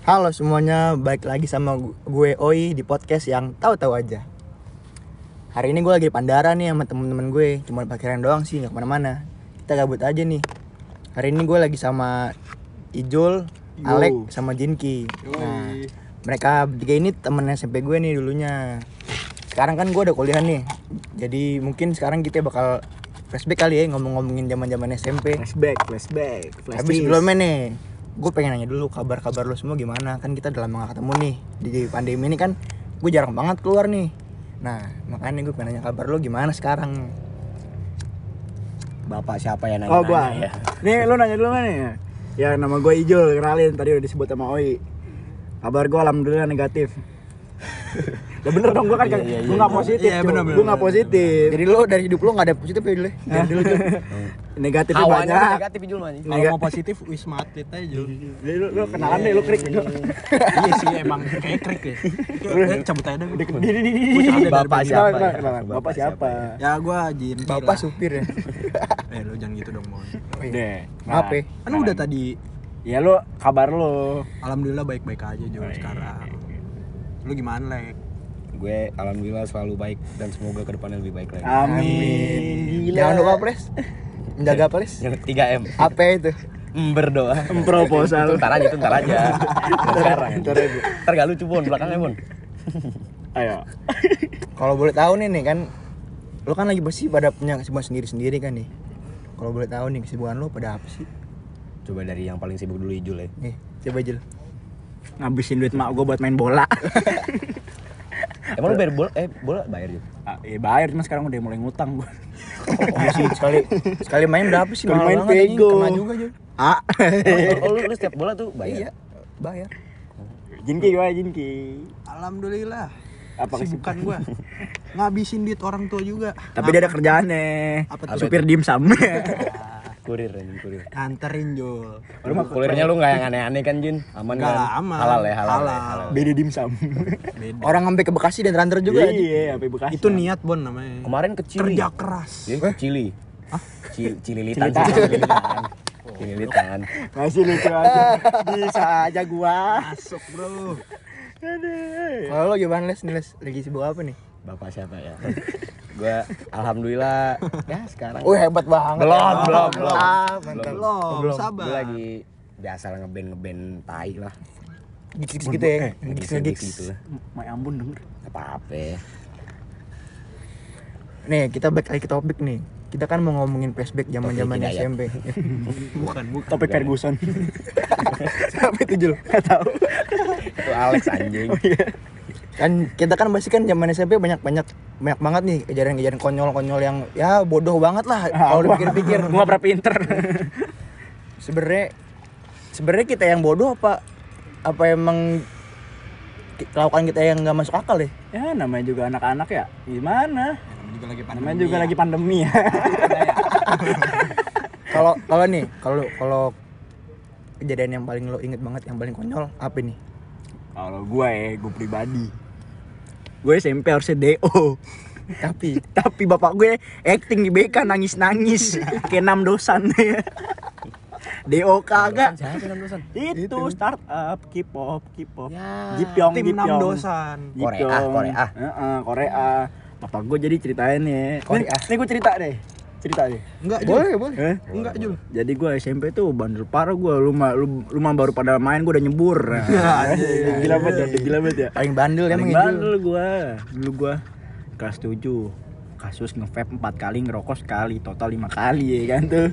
Halo semuanya, balik lagi sama gu- gue Oi di podcast yang tahu-tahu aja. Hari ini gue lagi di Pandara nih sama temen-temen gue, cuma parkiran doang sih, nggak ke mana-mana. Kita gabut aja nih. Hari ini gue lagi sama Ijul, Yo. Alek, sama Jinki. Nah, mereka bertiga ini temen SMP gue nih dulunya. Sekarang kan gue udah kuliah nih, jadi mungkin sekarang kita bakal flashback kali ya ngomong-ngomongin zaman-zaman SMP. Flashback, flashback, flashback. Tapi sebelumnya nih, gue pengen nanya dulu kabar-kabar lo semua gimana? Kan kita udah lama gak ketemu nih di pandemi ini kan, gue jarang banget keluar nih. Nah, makanya gue pengen nanya kabar lo gimana sekarang? Bapak siapa ya nanya? Oh gua. Nih lu nanya dulu nih. Ya nama gue Ijul, kenalin tadi udah disebut sama Oi. Kabar gue alhamdulillah negatif. Ya bener dong, gue kan Iya, iya, gue iya. nggak positif, Iya, bener, bener, gue nggak positif. Jadi lo dari hidup lo gak ada positif ya dulu ya? Jangan dulu. Negatifnya Hawanya banyak. negatif Jul mah. Kalau mau positif wisma atlet aja. Jadi lu, lu kenalan deh, lu krik dulu. iya sih emang kayak krik ya. Cabut aja dari Bapak siapa ya? Bapak siapa? Ya gua Jin. Bapak supir ya? Eh lu jangan gitu dong, Mon. Oh, iya. Deh. Maaf ya. Kan udah tadi Ya lu kabar lu. alhamdulillah baik-baik aja Jul sekarang. Lu gimana, Lek? Gue alhamdulillah selalu baik dan semoga ke depannya lebih baik lagi. Amin. Jangan lupa pres. Menjaga pres. Yang 3 M. Apa itu? Berdoa. Proposal. Itu ntar aja, itu ntar aja. Sekarang. Ntar aja. Ntar gak lucu Bon, belakangnya Bon. Ayo. Kalau boleh tahu nih nih kan, lo kan lagi pasti pada punya kesibukan sendiri-sendiri kan nih. Kalau boleh tahu nih kesibukan lo pada apa sih? Coba dari yang paling sibuk dulu Ijul ya. Nih, coba Jul. Ngabisin duit mak gue buat main bola. Emang lu bayar bola? Eh, bola bayar Jul? Ah, iya bayar cuma sekarang udah mulai ngutang gua. Iya sih sekali sekali main berapa sih? Sekali main pego. Kena juga Jul. Ah. Oh, oh, lu, lu setiap bola tuh bayar? Iya, bayar. Jinki gimana Jinki? Alhamdulillah. Apa Kesibukan gua. Ngabisin duit orang tua juga. Tapi dia ada kerjaannya. Apa tuh? Supir dimsum. Kurir anjing kurir. Nganterin Jul. Lu kulirnya lu gak yang aneh-aneh kan Jin? Aman Nggak kan? aman. Halal ya, halal. ya, Halal. halal. Beda dimsum. Beda. Orang sampai ke Bekasi dan ranter juga. Iya, apa Bekasi. Itu niat Bon namanya. Kemarin ke Cili. Kerja keras. Ya, Cili. Hah? Cililitan. Cililitan. Cililitan. Masih lucu aja. Bisa aja gua. Masuk, Bro. Kalau lo gimana Les? Nih, Les lagi sibuk apa nih? Bapak siapa ya? Gua alhamdulillah ya sekarang. Wih hebat banget. Belum, ya. belum, belum. Ah, mantap. Belum, sabar. Gue lagi biasa lah ngeband ngeband tai lah. Gigs gitu ya. Eh, Gigs gigs. gitu lah. My ampun denger. Apa apa? Nih, kita balik lagi ke topik nih. Kita kan mau ngomongin flashback zaman-zaman Topik Hidayat. SMP. Bukan, bukan. Topik Ferguson. Siapa itu Jul? Enggak tahu. Itu Alex anjing. Kan kita kan pasti kan zaman SMP banyak banyak banyak banget nih kejadian-kejadian konyol-konyol yang ya bodoh banget lah kalau dipikir-pikir. Gua pernah pinter. Sebenarnya sebenarnya kita yang bodoh apa apa emang kelakuan kita yang nggak masuk akal ya? ya namanya juga anak-anak ya. Gimana? Namanya juga lagi pandemi. Namanya juga ya. lagi pandemi ya. Kalau kalau nih, kalau kalau kejadian yang paling lo inget banget yang paling konyol apa nih? Kalau gue ya, gue pribadi. Gue SMP harusnya DO. Tapi Tapi bapak gue acting di BK nangis-nangis kayak enam dosan DO kagak. Dosan? Itu startup K-pop, K-pop. Ya. Jipyong, Tim enam Jipyong. dosan. Korea. Korea. Heeh, Korea. Bapak gue jadi ceritain nih. Korea. Nih, nih gue cerita deh. Cerita deh. Enggak, Jul. boleh boleh. Eh? Enggak, Jul. Jadi gue SMP tuh bandel parah gue. Lu mah lu, lu mah baru pada main gue udah nyebur. Nah, gila banget ya, gila banget ya. Paling bandel Paling emang itu. bandel gue. Dulu gue kelas 7 kasus nge-vape 4 kali ngerokok sekali total 5 kali ya kan tuh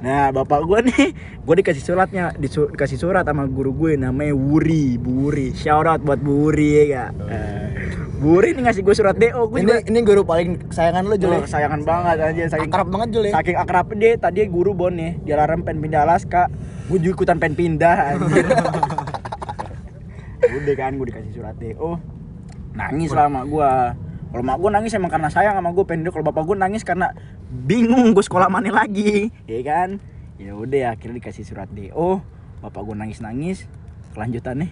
nah bapak gue nih gue dikasih suratnya disu- dikasih surat sama guru gue namanya Wuri Bu Wuri shout out buat Bu Wuri ya kak Eh, Bu Wuri nih ngasih gue surat DO gue Ini juga ini guru paling kesayangan lo Jul. Oh, ya? kesayangan banget aja saking Akrab banget Jul ya. saking akrabnya dia tadi guru bon nih dia larang pengen pindah Alaska. Gue juga ikutan pengen pindah anjir. udah kan gue dikasih surat DO nangis lah sama gue kalau mak gue nangis emang karena sayang sama gue pengen kalau bapak gue nangis karena bingung gue sekolah mana lagi. Ya kan? Ya udah akhirnya dikasih surat DO bapak gue nangis nangis kelanjutannya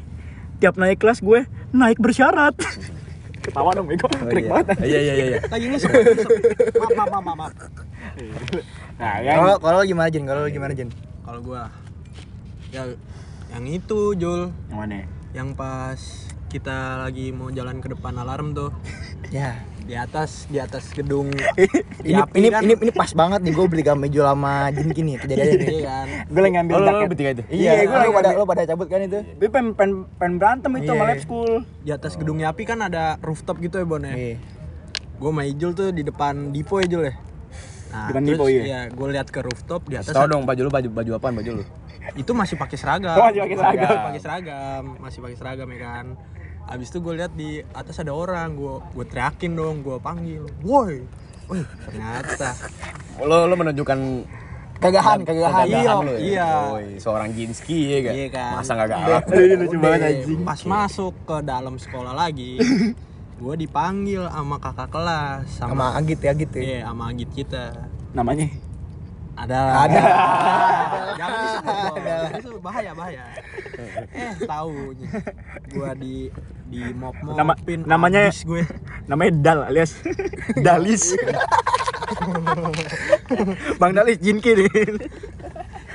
tiap naik kelas gue naik bersyarat ketawa dong bego Oh, klik iya. banget Iya iya iya iya. Lagi ngesek, ngesek. Maaf, maaf, maaf, maaf. nah kan Kalau kalau gimana Jen? Kalau gimana Jen? Kalau gua ya yang itu Jul yang mana Yang pas kita lagi mau jalan ke depan alarm tuh Ya. Di atas di atas gedung Ini, Yapi ini, kan? ini ini pas banget nih gue beli gamejo sama Jinki nih kejadiannya nih. iya kan Gue lagi ngambil Oh, lo, lo jaket. bertiga itu? Iya, Iya, gue gua lu pada lu pada cabut kan itu. Gue pengen, pengen, pengen berantem itu sama Iya. lab school. di atas gedung Yapi kan ada rooftop gitu ya Bon ya Iya. gue sama Ijul tuh di depan Dipo ya Jul ya nah Depan terus Dipo, iya. ya gue lihat ke rooftop di atas Tahu dong baju lu baju baju apaan baju lu? itu masih pakai seragam Oh, masih pakai seragam. Masih pakai seragam masih pakai seragam ya kan Abis itu gue lihat di atas ada orang, gue gue teriakin dong, gue panggil, woi, woi ternyata Lo lo menunjukkan Kegagahan, kegagahan. Iya, lu ya? iya. Woi, seorang Jinski ya kan? Iya kan. Masa nggak galak? Lucu banget Udah, anjing. Pas masuk ke dalam sekolah lagi, gue dipanggil sama kakak kelas, Sama sama Agit ya gitu. iya, sama agit kita. Namanya? Ada. Ada. Jangan disebut. Jangan disebut. bahaya bahaya. Eh taunya gua di di mop Nama- mopin namanya- gue. Namanya Dal alias Dalis. Bang Dalis Jinki nih.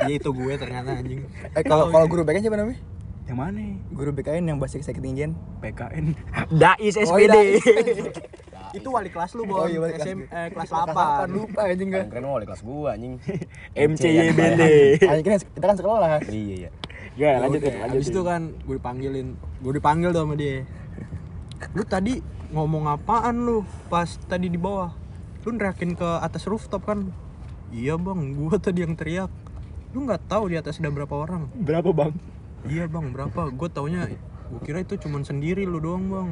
Ya itu gue ternyata anjing. Eh kalau kalau guru BKN siapa namanya? Yang mana? Guru BKN yang bahasa ketinggian. PKN. Dais Oh, SPD. iya, Itu wali kelas lu, Bon. Oh, iya, wali kelas SM, eh, kelas Kelas 8. lupa anjing Keren gue. keren mau kelas gua anjing. MCYBD. Anjing kan kita kan sekolah. Iya iya. Ya, lanjut ya, lanjut. Habis itu kan gue dipanggilin, gue dipanggil tuh sama dia. Lu tadi ngomong apaan lu pas tadi di bawah? Lu neriakin ke atas rooftop kan? Iya bang, gua tadi yang teriak. Lu nggak tahu di atas ada berapa orang? berapa, Bang? Iya bang, berapa? Gue taunya, gue kira itu cuman sendiri lu doang bang.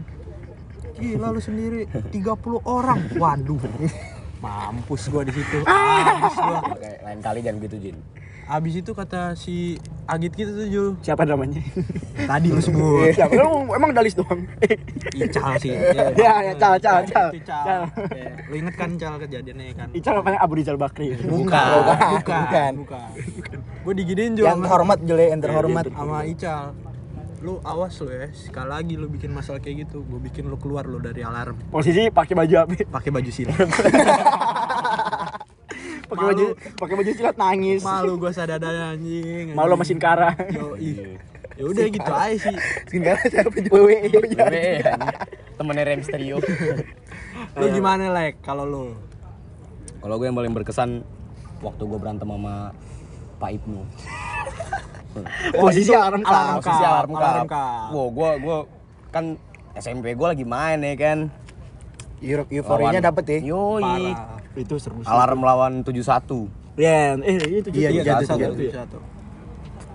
Gila lu sendiri, 30 orang. Waduh, mampus gua di situ. Abis gua. Kayak lain kali jangan gitu Jin. Abis itu kata si Agit kita tuh Jul. Siapa namanya? Tadi lu sebut. Siapa? Emang, emang Dalis doang. Ical sih. Ya, ya, Cal, Cal, Cal. Itu Cal. Cal. Ya, Lu inget kan Cal kejadiannya kan? Ical apanya Abu Rizal Bakri. Bukan, Bukan, bukan, bukan. Gue diginiin Jul Yang sama- terhormat Jule, yang terhormat. sama Ical. Lu awas lu ya, sekali lagi lu bikin masalah kayak gitu, gue bikin lu keluar lu dari alarm. Posisi pakai baju apa? Pakai baju silat. Pakai baju pakai baju silat nangis. Malu gue sadadanya anjing. Malu sama Sin Kara. Yo, ya udah gitu aja sih. Sekarang siapa juga? Wewe. Wewe, anjing. Temennya Rem Stereo. Lu gimana lek kalau lu? Kalau gue yang paling berkesan waktu gue berantem sama Pak Ibnu. Posisi alarm alarm kap. Posisi alarm alarm kap. Wow, gue gue kan SMP gue lagi main ya kan. Lawan- dapet ya. Yoi. Parah. Itu seru sih. Alarm lawan 71. Ya, eh itu Iya, juga. iya, satu, satu.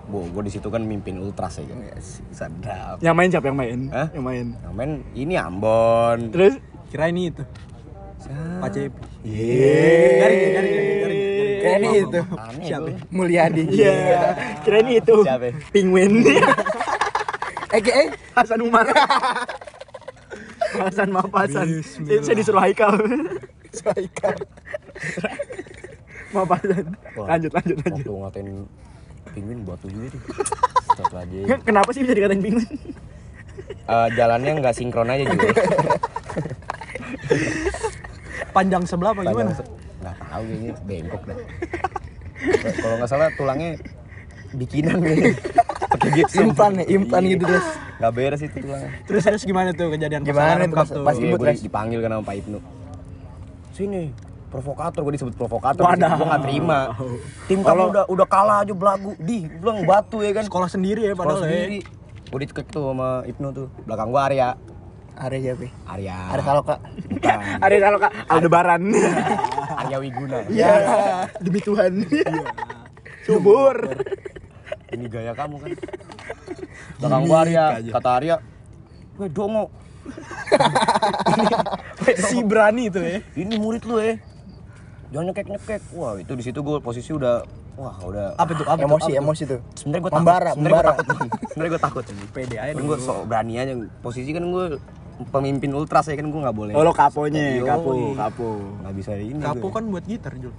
Wow, gue di situ kan mimpin ultras ya kan. Sadap. Yang main siapa yang main? Hah? Yang main. Yang main ini Ambon. Terus Kira ini itu. Pak Cep. Yeay. Garing, garing, garing, garing, ini itu. Siapa? itu. Mulyadi. Iya. Kira ini itu. Siapa? Penguin. Eh, eh, Hasan Umar. Hasan maaf Hasan. Bismillah. Saya disuruh Haikal. Soikan. maaf Hasan. Lanjut lanjut lanjut. Waktu ngatain penguin juga tuh. Satu aja. Kenapa sih bisa dikatain penguin? Eh, jalannya nggak sinkron aja juga. Panjang sebelah apa gimana? Tahu kayaknya bengkok dah. Kalau nggak salah tulangnya bikinan kayaknya. Pakai gipsum. Implan ya, implan Iya. gitu terus. Nggak beres itu tulangnya. Terus terus gimana tuh kejadian Gimana pas- tuh? pas Ribut, gue Res. dipanggil kan sama Pak Ibnu. Sini, provokator gue disebut provokator. Wadah. Gue nggak terima. Tim kamu udah udah kalah aja belagu. Di, bilang batu ya kan. Sekolah sendiri ya Sekolah padahal ya. sendiri. Gue dicekek tuh sama Ibnu tuh. Belakang gua Arya. Arya siapa? Arya. Arya Saloka. Bukan. Ada kalau Kak Aldebaran. Arya Wiguna. Iya. Demi Tuhan. Subur. Ini gaya kamu kan. Belakang gua Arya, kata Arya, "Weh, dongo. si berani tuh ya. Ini murid lu ya. Jangan nyekek-nyekek." Wah, itu di situ gua posisi udah wah, udah Apa tuh? Emosi, emosi tuh. Sebenarnya gue takut. Sebenarnya gue takut. Sebenarnya gue takut. Pede aja Kan gue sok berani aja. Posisi kan gue pemimpin ultras ya kan gue nggak boleh. Oh lo kaponya, kapo, kapo. Nggak bisa ini. Kapo gue. kan buat gitar Jul.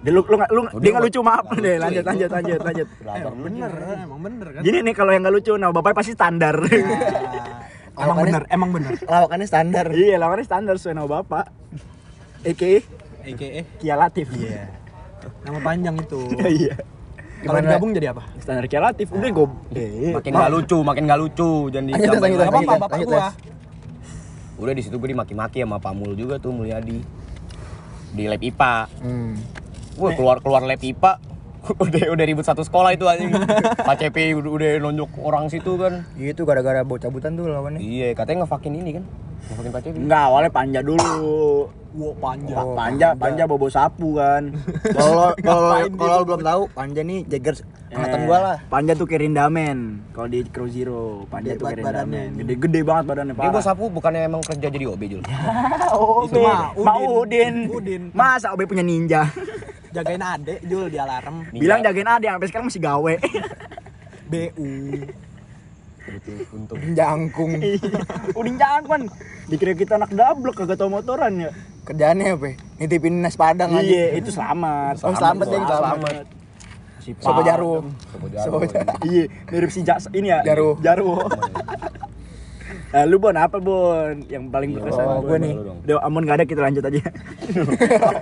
Dia lu lu nggak- lu Oh, dia nggak lucu maaf deh. lucu, Lanjut ya. lanjut lanjut lanjut. Belajar dulu Bener, emang bener kan? Gini nih kalau yang nggak lucu, nah bapaknya pasti standar. Ah, emang Lawakannya- bener, emang bener. Lawakannya standar. iya, lawannya standar sesuai nama bapak. Eke EKE. Kia Latif. Iya. Nama panjang itu. Iya. Kalau Gimana? digabung jadi apa? Standar relatif. Udah gue. Makin nggak lucu, makin nggak lucu. Jangan Lanjut, ditambahin lanjut, lagi. Apa apa lanjut, bapak lanjut, gua? Udah di situ gue dimaki-maki sama Pak Mul juga tuh Mulyadi. Di lab IPA. Hmm. Wah, keluar keluar lab IPA. udah udah ribut satu sekolah itu anjing. Pak CP udah, udah nunjuk orang situ kan. Itu gara-gara bau cabutan tuh lawannya. Iya, katanya ngefakin ini kan. Ngefakin Pak CP. Enggak, awalnya panja dulu. Wah, panjang. Oh, panja, panja bobo sapu kan. Kalau kalau belum tahu, Panja nih Jaggers angkatan Eh, gua lah. Panja tuh kayak Rindamen. Kalau di Crow Zero, Panja Gede tuh Rindamen. badannya. Gede-gede banget badannya Dia bos parah. sapu bukannya emang kerja jadi OB Jul. Oh, Itu mah Mau Udin. Udin. Masa OB punya ninja? Jagain adek Jul di alarm. Bilang jagain ade sampai sekarang masih gawe. BU. Untuk Jangkung. Udin jangkon. Dikira kita anak dablek kagak tau motoran ya. Kerjaannya apa? Nitipin nasi padang aja. Iya, itu selamat. Oh, selamat selamat. Si Sopo Pak. jarum. Sopo Sopo jarum. Iya, mirip si Jas ini ya. Jaru. Jaru. Nah, lu Bon apa Bon yang paling berkesan? Oh, gua nih. Udah Amon gak ada kita lanjut aja.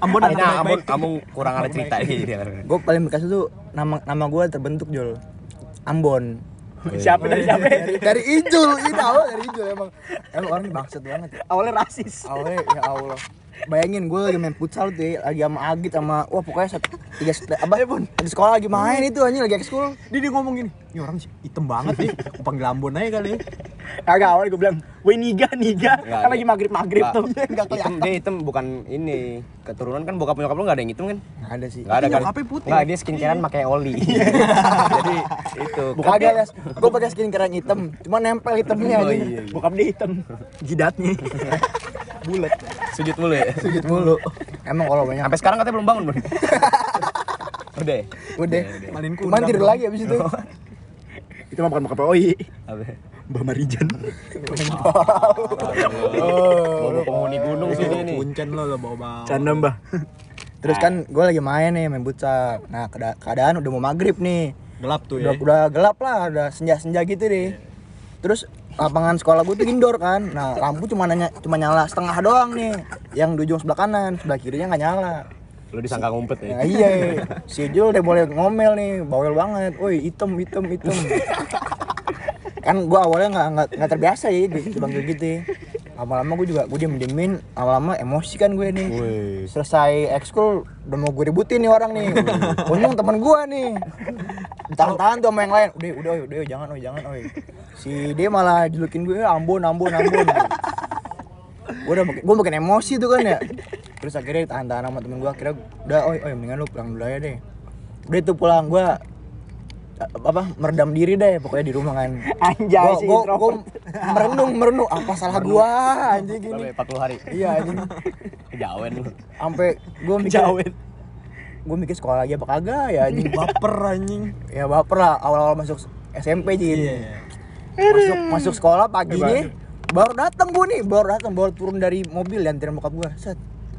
Ambon Ini anak Amon, kamu kurang ada cerita ini. Gue paling bekas itu nama nama gue terbentuk Jol. Ambon. siapa dari siapa? Dari, dari Ijul, ini awal dari Ijul emang. Emang orang bangsat banget ya. Awalnya rasis. Awalnya ya Allah. Bayangin gue lagi main futsal tuh ya, lagi sama Agit sama wah pokoknya satu tiga apa di sekolah lagi main itu anjing lagi ekskul. Dia, dia ngomong gini, ini orang sih hitam banget nih. Gua panggil Ambon aja kali. ya." Kagak awalnya gue bilang, "Woi niga, niga." Kan lagi dia- maghrib-maghrib Nggak, tuh. hitam, dia hitam bukan ini keturunan kan bokap nyokap lu nggak ada yang hitam kan Nggak ada sih. nggak ada Tapi kan putih. nggak dia skincarean pakai oli jadi itu Bukan ada les. Gue pakai skin keren hitam, cuma nempel hitamnya Oh, aja. iya. Bokap dia hitam. Jidatnya. bulat sujud mulu ya Sujud mulu. Emang kalau banyak sampai sekarang katanya belum bangun udah ya? udah. Malin kundang tidur dong. lagi abis itu. Itu mah bukan bokap Oi. apa Mbak Marijan. oh bawa penghuni gunung sih dia nih Kuncen lo lo bawa-bawa. Canda Mbah. Terus kan gue lagi main nih main futsal. Nah keada- keadaan udah mau maghrib nih. Gelap tuh Udah, ya. udah gelap lah, udah senja-senja gitu deh. Terus lapangan sekolah gue tuh indoor kan. Nah lampu cuma nanya, cuma nyala setengah doang nih. Yang di ujung sebelah kanan, sebelah kirinya nggak nyala. lu disangka ngumpet ya Nah, iya, si Jul udah mulai ngomel nih, bawel banget. Woi, hitam, hitam, hitam. kan gua awalnya nggak nggak nggak terbiasa ya di dipanggil gitu. Lama-lama gue juga gue diem diemin, lama-lama emosi kan gue nih. Wih. Selesai ekskul udah mau gue ributin nih orang nih. Untung teman gua nih. Ditahan-tahan tuh sama yang lain. Udah, udah, udah, jangan, oi, jangan, oi. Si dia malah julukin gue, Ambon, Ambon, Ambon. gue udah gue makin emosi tuh kan ya. Terus akhirnya tahan-tahan sama temen gue akhirnya udah oi oi mendingan lu pulang dulu aja deh. Udah itu pulang gue apa meredam diri deh pokoknya di rumah kan. Anjay Gua- gua- gua merenung merenung apa salah gua? Anjing gini. Ya? 40 hari. Iya anjing. Kejawen lu. Sampai gue mikir Jauhin. gue mikir sekolah lagi apa kagak ya anjing. Baper anjing. ya baper lah awal-awal masuk SMP jadi Iya. Masuk masuk sekolah paginya baru datang gue nih baru datang baru turun dari mobil dianterin bokap gue set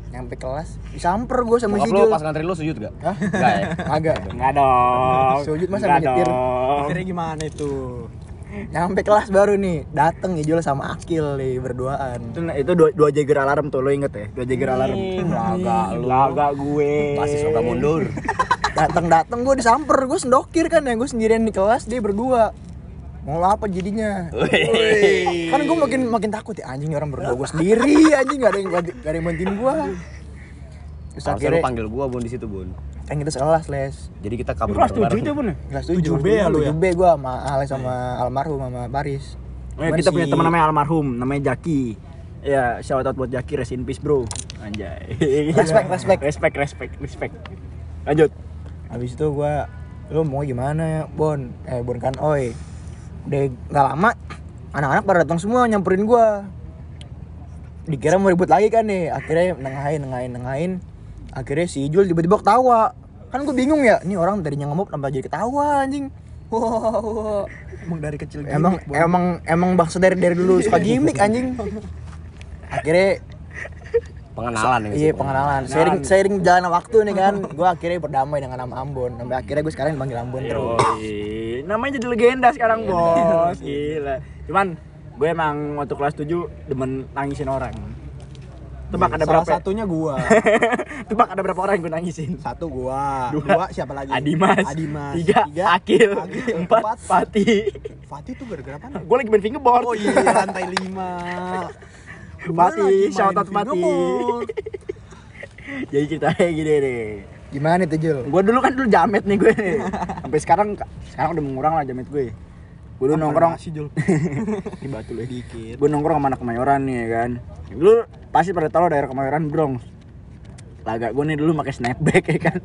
nyampe kelas disamper gue sama Bokap si lu Jul pas ngantri lu sujud gak? Hah? Enggak ya? Enggak dong. Sujud masa Nggak menyetir? dong. Akhirnya gimana itu? nyampe kelas baru nih dateng Ijul sama Akil nih berduaan Itu, itu dua, dua jager alarm tuh, lo inget ya? Dua jager alarm. Laga lu. Laga gue. Masih suka mundur. dateng dateng gue disamper gue sendokir kan ya gue sendirian di kelas dia berdua mau apa jadinya Wih. kan gue makin makin takut ya anjing orang berdua gue sendiri anjing gak ada yang gak ada yang bantuin gue terus Harusnya lu akhirnya panggil gua Bun di situ, Bun. kan kita sekelas les Jadi kita kabur kelas tujuh bareng-bareng. itu pun ya? kelas 7B ya lu ya? 7B gue sama Ale sama almarhum sama Baris Oh, ya, kita si- punya teman namanya almarhum, namanya Jaki. Ya, shout out buat Jaki, rest in peace, bro. Anjay. Respect, respect. respect, respect, respect. Lanjut. Habis itu gua lu mau gimana ya, Bon? Eh, Bon kan oi. Udah nggak lama anak-anak pada datang semua nyamperin gua. Dikira mau ribut lagi kan nih. Akhirnya nengahin, nengahin, nengahin. Akhirnya si Ijul tiba-tiba ketawa. Kan gue bingung ya, ini orang tadinya ngemuk kenapa jadi ketawa anjing. Wow, Emang dari kecil gini. emang emang emang bangsa dari dari dulu suka gimmick anjing. Akhirnya Pengenalan ya. Iya pengenalan. Sering sering jalan waktu nih kan, gue akhirnya berdamai dengan nama Ambon. Sampai akhirnya gue sekarang dipanggil Ambon terus. Yoi. Namanya jadi legenda sekarang, Bos. Gila. Cuman gue emang waktu kelas 7 demen nangisin orang. Tebak ada Salah berapa? satunya gua. Tebak ada berapa orang yang gue nangisin? Satu gua. Dua. Dua, siapa lagi? Adimas. Adimas. Tiga, Akil. Akil. Empat, Empat. Fatih. Fatih tuh gara-gara apa? Gue lagi main fingerboard. Oh iya, lantai lima. Lagi main shout out fingerboard. Jadi ceritanya gini deh. Gimana tuh Jul? Gue dulu kan dulu jamet nih gue nih. Sampai sekarang sekarang udah mengurang lah jamet gue. Gue dulu nongkrong Masih Jul. di batu lah Dikit. gue nongkrong sama anak Kemayoran nih ya kan dulu pasti pada tahu daerah Kemayoran Bronx lagak gue nih dulu pakai snapback ya kan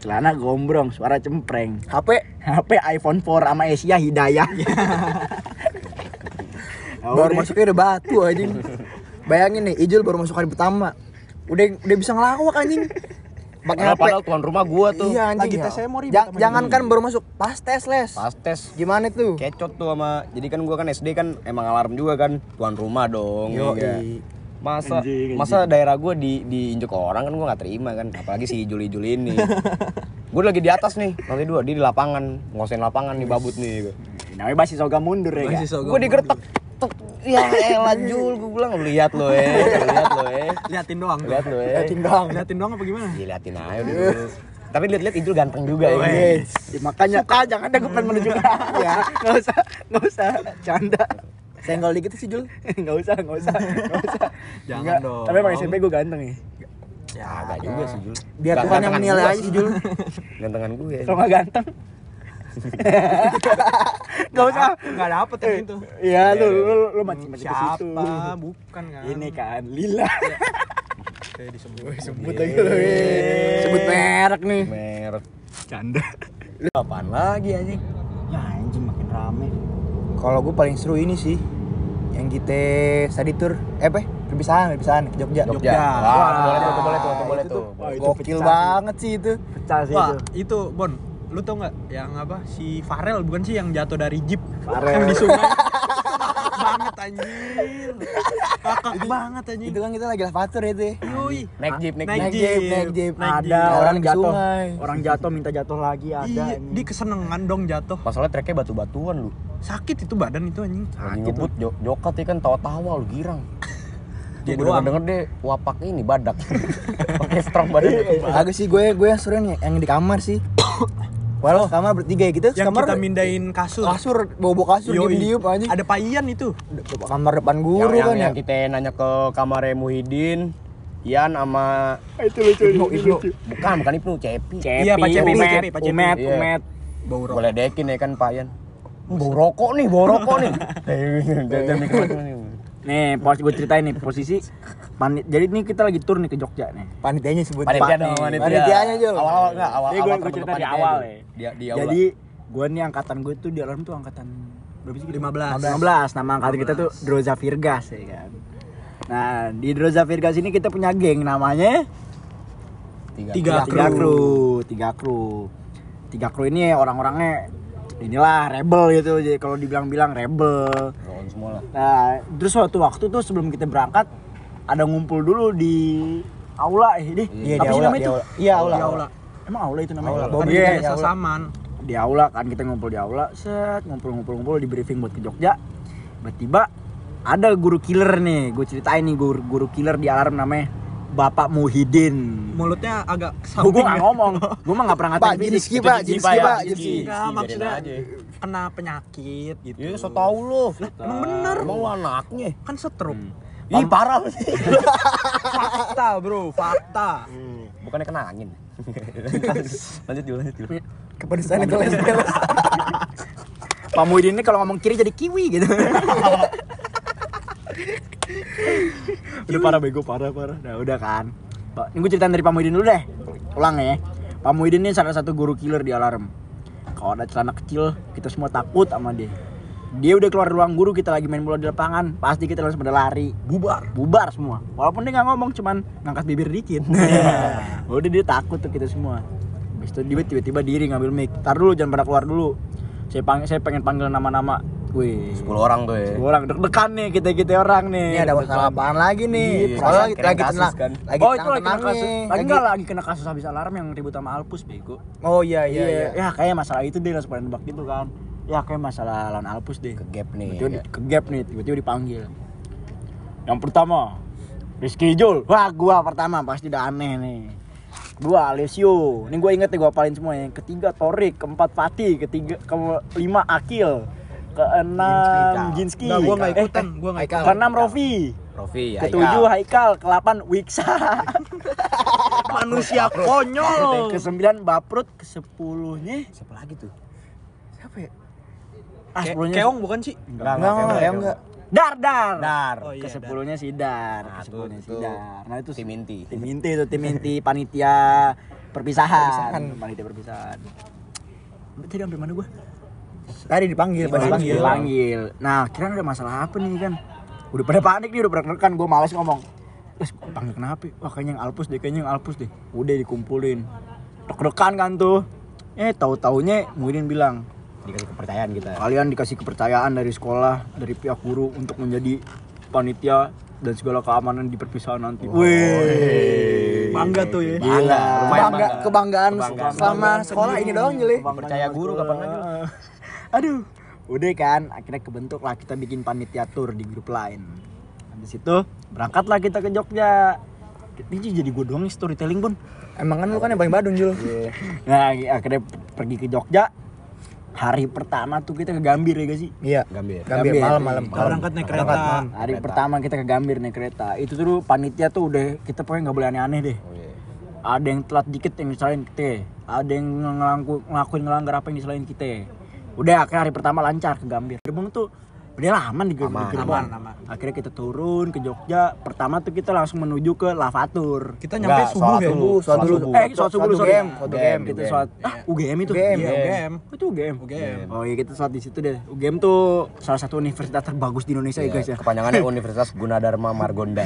celana gombrong suara cempreng HP HP iPhone 4 sama Asia Hidayah Ya baru masuknya udah batu anjing. Bayangin nih, Ijul baru masuk hari pertama. Udah udah bisa ngelawak anjing. Pakai HP. padahal tuan rumah gua tuh. Iya anjing. Lagi ya. tes saya mau ribet Ja- jangan kan baru masuk pas tes les. Pas tes Gimana tuh? kecot tuh sama jadi kan gua kan SD kan emang alarm juga kan tuan rumah dong Yo, iya. masa Anjing, masa daerah gua di diinjek orang kan gua nggak terima kan apalagi si Juli Juli ini gua lagi di atas nih nanti dua dia di lapangan ngosain lapangan nih babut nih namanya basi soga mundur ya Masih kan gua digertek tek ya elah Jul gua bilang lihat lo eh lihat lo eh Liatin doang. tuh. lihat lo eh Liatin doang. Liatin doang apa gimana? Iya, liatin aja dulu. tapi lihat-lihat Ijul ganteng juga ya Yes. Ya, makanya suka jangan ada gue pengen menunjukkan ya nggak usah nggak usah canda Senggol dikit sih Jul. nggak usah nggak usah nggak usah Jangan Nggak. dong. tapi emang SMP gue ganteng ya ya agak juga sih Jul Biar Tuhan yang menilai aja sih. sih Jul. gantengan gue kalau nggak ganteng nggak usah Enggak dapet yang itu. Iya lu lu lu mancing mancing ke situ. Siapa? Bukan kan. Ini kan Lila. Kayak disebut. Sebut lagi lu. eh. Sebut merek nih. merek Canda. lu apaan lagi anjing Ya anjing makin rame. Kalau gue paling seru ini sih yang kita study tour eh apa? Perpisahan, perpisahan ke Jogja. Jogja Wah, wah itu boleh tuh boleh tuh boleh tuh tuh. Wah, itu Gokil banget sih itu. Pecah sih Wah, itu. itu Bon. Lu tau nggak yang apa si Farel bukan sih yang jatuh dari jeep Farel. yang di sungai banget anjir kakak banget anjir Itu kan kita lagi lavatur itu. ya. Yoi. naik jeep naik Naik jeep Naik jeep, naik jeep. Naik Ada jeep. orang jatuh. sungai. Orang jatuh minta jatuh lagi ada. Iya, anjing. dia kesenengan dong jatuh. masalahnya treknya batu-batuan lu Sakit itu badan itu anjing. lagi ngebut jo jokat ya kan tawa-tawa lu girang Dia Dia doang. denger deh wapak ini badak pakai strong badannya Agak sih gue gue yang yang, yang di kamar sih. Walau kamar bertiga ya gitu, Yang kamar kita mindahin kasur. kasur bobo kasur Yoi. diem diem anjing. Ada payan itu. Kamar depan guru yang, yang, kan ya. yang kita nanya ke kamarnya Muhyiddin Ian sama itu lucu Ibnu, itu Ibnu. lucu. bukan bukan Ibnu Cepi Cepi, Iya, Pak Cepi, Pak Umet, Cepi, Pak Cepi. Umet, Iya. Umet. Bau rokok. boleh dekin ya kan Pak Ian bau rokok nih bau rokok nih macam-macam nih. Nih, pos gue ceritain nih posisi panit. Jadi nih kita lagi tur nih ke Jogja nih. Panitianya sebut. Panitia dong, panitia. Panitianya Jul. Awal-awal enggak, awal Ini gue awal gue cerita di awal ya. Di, di aula. Jadi gue nih angkatan gue tuh di alarm tuh angkatan berapa sih? 15. 15. Nama angkatan kita tuh Droza Virgas ya kan. Nah, di Droza Virgas ini kita punya geng namanya tiga, Tiga tiga kru. kru, tiga kru. Tiga kru ini orang-orangnya inilah rebel gitu. Jadi kalau dibilang-bilang rebel. Lawan semua lah. Nah, terus suatu waktu tuh sebelum kita berangkat ada ngumpul dulu di aula eh deh. Iya, Apa di sih aula, namanya di itu? aula. Iya, aula. Di aula. Emang aula itu namanya? Aula. Kan iya. Saman. Di aula kan kita ngumpul di aula, set ngumpul-ngumpul-ngumpul di briefing buat ke Jogja. Tiba-tiba ada guru killer nih, gue ceritain nih guru, guru killer di alarm namanya Bapak Muhyiddin. Mulutnya agak ke Gue samping. gak ya. ngomong, gue mah gak pernah ngatain fisik. Jinski, Pak, Jinski, Pak. Enggak, Biarin maksudnya kena penyakit gitu. Iya, so tau lu. Emang bener. Emang anaknya. Kan stroke. Ih, parah sih. Fakta, Bro, fakta. Bukannya kena angin. lanjut dulu, lanjut dulu. Kepedesan itu les les. Pak Muhyiddin ini kalau ngomong kiri jadi kiwi gitu. udah parah bego parah parah. Nah udah kan. Ini gue ceritain dari Pak Muhyiddin dulu deh. Ulang ya. Pak Muhyiddin ini salah satu guru killer di alarm. Kalau ada celana kecil, kita semua takut sama dia. Dia udah keluar ruang guru, kita lagi main bola di lapangan, pasti kita langsung pada lari. Bubar, bubar semua. Walaupun dia nggak ngomong, cuman ngangkat bibir dikit. udah dia takut tuh kita semua. Habis itu dia tiba-tiba diri ngambil mic. Tar dulu jangan pada keluar dulu. Saya panggil, saya pengen panggil nama-nama. Wih, 10 orang tuh ya. orang deg-degan nih kita kita orang nih. Ini ada masalah apaan lagi nih? Iya, Soalnya lagi lagi kasus tenang, kan. lagi oh itu lagi kena kasus. Lagi enggak lagi kena kasus habis alarm yang ribut sama Alpus bego. Oh iya iya iya. Ya kayak masalah itu dia langsung pada nebak gitu kan. Ya kayak masalah lawan Alpus deh. Ke gap nih. Tiba-tiba di- ke gap nih, tiba-tiba dipanggil. Yang pertama, Rizky Jul. Wah, gua pertama pasti udah aneh nih. Dua Alessio. Ini gue inget nih gue apalin semuanya. Ketiga Torik, keempat Fatih, ketiga kelima Akil, keenam Jinski. Enggak, gua enggak Eh, ikutan, gua enggak ikutan. Keenam Rofi. Rofi, Ketujuh Haikal, kelapan Wiksa. Manusia konyol. Kesembilan Baprut, kesepuluhnya Siapa lagi tuh? Siapa ya? Ah Ke- sepuluhnya Keong bukan sih? Enggak, Enggak, enggak, enggak, enggak. Dar Dar. Dar. Oh, iya, ke sepuluhnya si Dar, Nah, ke sepuluhnya tuh- si Dar. Nah itu tim inti. tim inti itu tim inti panitia perpisahan. Panitia perpisahan. Tadi sampai mana gua? Tadi dipanggil, Dipanggil. dipanggil. Dipanggil. Nah, kira ada masalah apa nih kan? Udah pada panik nih, udah pada rekan gue males ngomong. Terus panggil kenapa? Wah kayaknya yang Alpus deh, kayaknya yang Alpus deh. Udah dikumpulin. Deg-degan kan tuh. Eh tahu-taunya Muhyiddin bilang, Dikasih kepercayaan kita. kalian dikasih kepercayaan dari sekolah, dari pihak guru untuk menjadi panitia dan segala keamanan di perpisahan nanti. Wih. Bangga tuh ya. Gila. Lumayan Bangga, bangga. kebanggaan, Kebanggaan. sama sekolah ini doang Juli. Percaya guru kapan lagi? Aduh. Udah kan, akhirnya kebentuk lah kita bikin panitia tour di grup lain. Habis itu berangkatlah kita ke Jogja. Ini jadi gue doang nih storytelling bun. Emang kan lu kan yang paling badun Jul. Nah akhirnya pergi ke Jogja. Hari pertama tuh kita ke Gambir ya gak sih? Iya. Gambir. Gambir Gambir. malam malam. Kita berangkat naik kereta. Malam. Hari pertama kita ke Gambir naik kereta. Itu tuh panitia tuh udah kita pokoknya nggak boleh aneh-aneh deh. Oh iya. Ada yang telat dikit yang disalahin kita. Ada yang ngelaku, ngelakuin ngelanggar apa yang disalahin kita. Udah akhirnya hari pertama lancar ke Gambir. Gerbang tuh ger- Aman, di gerbang. aman, aman. Akhirnya kita turun ke Jogja. Pertama tuh kita langsung menuju ke Lavatur. Kita nyampe Enggak, subuh sholat ya. dulu, sholat dulu. Eh, sholat subuh dulu, sorry. game, suatu game. Kita UGM. sholat. Ah, UGM itu. UGM. Iya, UGM. Itu UGM. UGM. Oh iya kita sholat di situ deh. UGM tuh salah satu universitas terbagus di Indonesia ya guys ya. Kepanjangannya Universitas Gunadarma Margonda.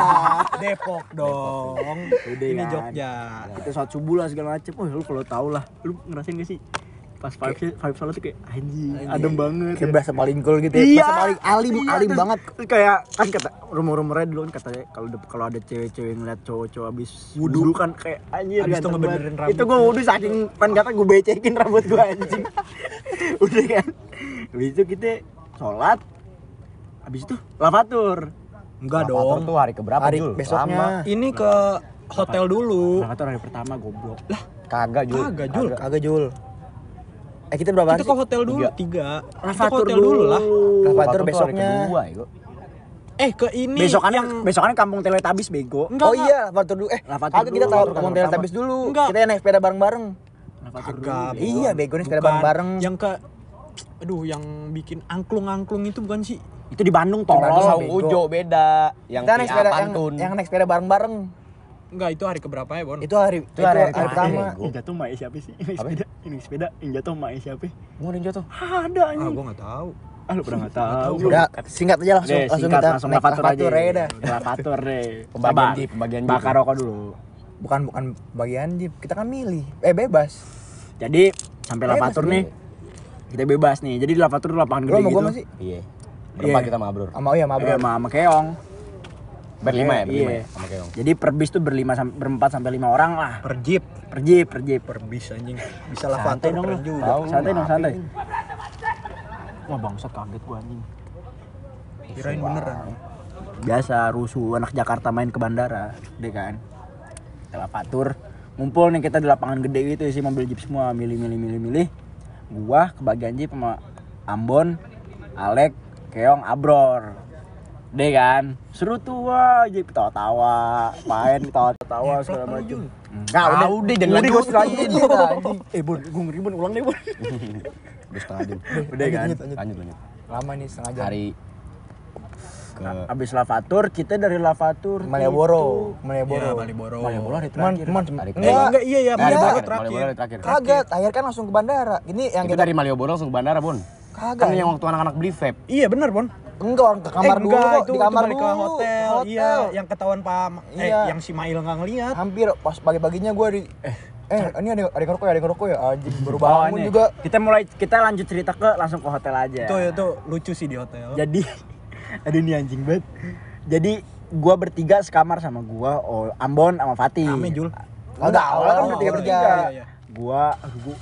Depok dong. Udah Ini kan. Jogja. Kita sholat subuh lah segala macem. Oh lu kalau tau lah. Lu ngerasain gak sih? Pas vibe vibe sholat tuh kayak anjing, adem banget. Kayak bahasa paling cool gitu ya. Iya. Bahasa paling alim, Iya, alim terus- banget. kayak kan kata rumor-rumornya dulu kan katanya kalau ada- kalau ada cewek-cewek ngeliat cowok-cowok abis wudhu kan kayak anjir Abis itu ngebenerin rambut. Itu gua wudhu saking pengen kata gue becekin rambut gua anjing. Udah kan. Habis itu kita sholat. Habis itu lavatur. Enggak Lavatur dong. tuh hari keberapa Hari Jul? besoknya. Lama. Ini ke hotel dulu. Lavatur hari pertama goblok. Lah, Kagak Jul. Kagak, Jul. Kagak Jul. Eh kita berapa hari Kita ke sih? hotel dulu Tiga. tiga. Kita ke lavatur hotel dulu lah. Lavatur tuh hari besoknya. kedua ya. Eh ke ini besokannya yang besokannya kampung Teletabis bego. enggak Oh iya, Lavatur dulu. Eh, kagak kita dulu, tahu pertama. Teletabis dulu. Enggak. Kita naik sepeda bareng-bareng. Kagak. dulu. Iya, bego nih sepeda bareng-bareng. Yang ke aduh yang bikin angklung-angklung itu bukan sih? Itu di Bandung Bandung, tolol. Bego. Ujo beda. Yang Kita naik sepeda yang, yang naik sepeda bareng-bareng. Enggak, itu hari keberapa ya, Bon? Itu hari itu hari- hari, hari pertama. Yang jatuh mae siapa sih? Ini Apa? sepeda, ini sepeda yang jatuh mae siapa? Mau ada yang jatuh. Ada Ah, anjing. gua enggak tahu. Ah lu pernah enggak tahu. Udah singkat aja langsung Deh, langsung singkat, kita langsung naik lavatur aja. dah. Lavatur deh. Pembagian jeep, pembagian jeep. Bakar rokok dulu. Bukan bukan bagian jeep. Kita kan milih. Eh bebas. Jadi sampai bebas. nih. Kita bebas nih. Jadi di lavatur tuh lapangan gede sama gitu. Iya. Berempat Iya. kita mabrur. sama oh iya sama Iya, sama sama Keong. Berlima ya, berlima Iya. ya sama Keong. Jadi per bis tuh berlima sam- berempat sampai lima orang lah. Per jeep, Per jeep, per jeep. per bis anjing. Bisa Santai lavatur dong lu. juga. Santai dong, santai. Wah bangsat kaget gua anjing. Kirain beneran. biasa rusuh anak Jakarta main ke bandara deh kan kita lavatur ngumpul nih kita di lapangan gede gitu sih mobil jeep semua milih milih milih milih gua kebagian jeep sama Ambon Alek Keong Abror deh kan seru tuh wah jeep tawa-tawa main tawa-tawa segala macam Enggak, Ah, udah, jangan udah lanjutin. lanjutin. Iya, anjing. Eh, Bon, gua ngeri Bon, ulang deh, Bon. Udah setengah jam. Udah kan. Lanjut, lanjut. Lama nih setengah jam. Hari ke Abis lavatur, kita dari lavatur Malioboro, Iya, Malioboro. Malioboro. Malioboro hari terakhir. Hari Eh, enggak. enggak iya ya, Malioboro terakhir. Malioboro terakhir. Kagak, akhir kan langsung ke bandara. Ini yang Kita kita dari Malioboro langsung ke bandara, Bun. kagak. Kan yang waktu anak-anak beli vape. Iya bener Bon. Enggak orang ke kamar eh, dulu enggak, kok, itu, di kamar itu dulu. ke hotel. Iya, yang ketahuan Pak eh Iya. yang si Mail nggak ngeliat. Hampir pas pagi-paginya gua di eh eh ini ada ada ngerokok ya, ada ngerokok ya. Anjing baru Oh, bangun ini. juga. Kita mulai kita lanjut cerita ke langsung ke hotel aja. Itu itu lucu sih di hotel. Jadi ada nih anjing banget. Jadi gua bertiga sekamar sama gua, oh, Ambon sama Fatih. Rame Jul. Enggak, awalnya kan Oh, bertiga oh, bertiga. iya, iya. Gua aduh gua,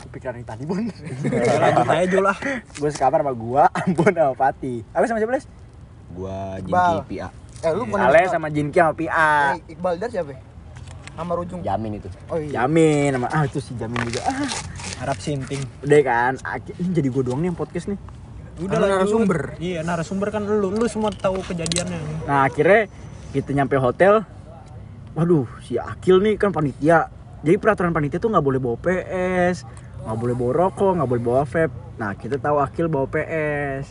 kepikiran yang tadi, Bon. Ya, lanjut aja Jul lah. gua sekamar sama gua, Ambon sama Fatih. Apa sama siapa, Les? Gua. Jinki PA. Eh lu bukan Ale sama Jinki sama Pia. Eh, Iqbal Dar siapa? Sama Rujung. Jamin itu. Oh iya. Jamin sama ah itu si Jamin juga. Ah, Harap sinting. udah kan. Ini jadi gue doang nih yang podcast nih. Udah lah narasumber. Iya, narasumber kan lu. Lu semua tahu kejadiannya. Nah akhirnya kita nyampe hotel. Waduh si Akil nih kan panitia. Jadi peraturan panitia tuh nggak boleh bawa PS, nggak boleh bawa rokok, nggak boleh bawa vape. Nah kita tahu Akil bawa PS.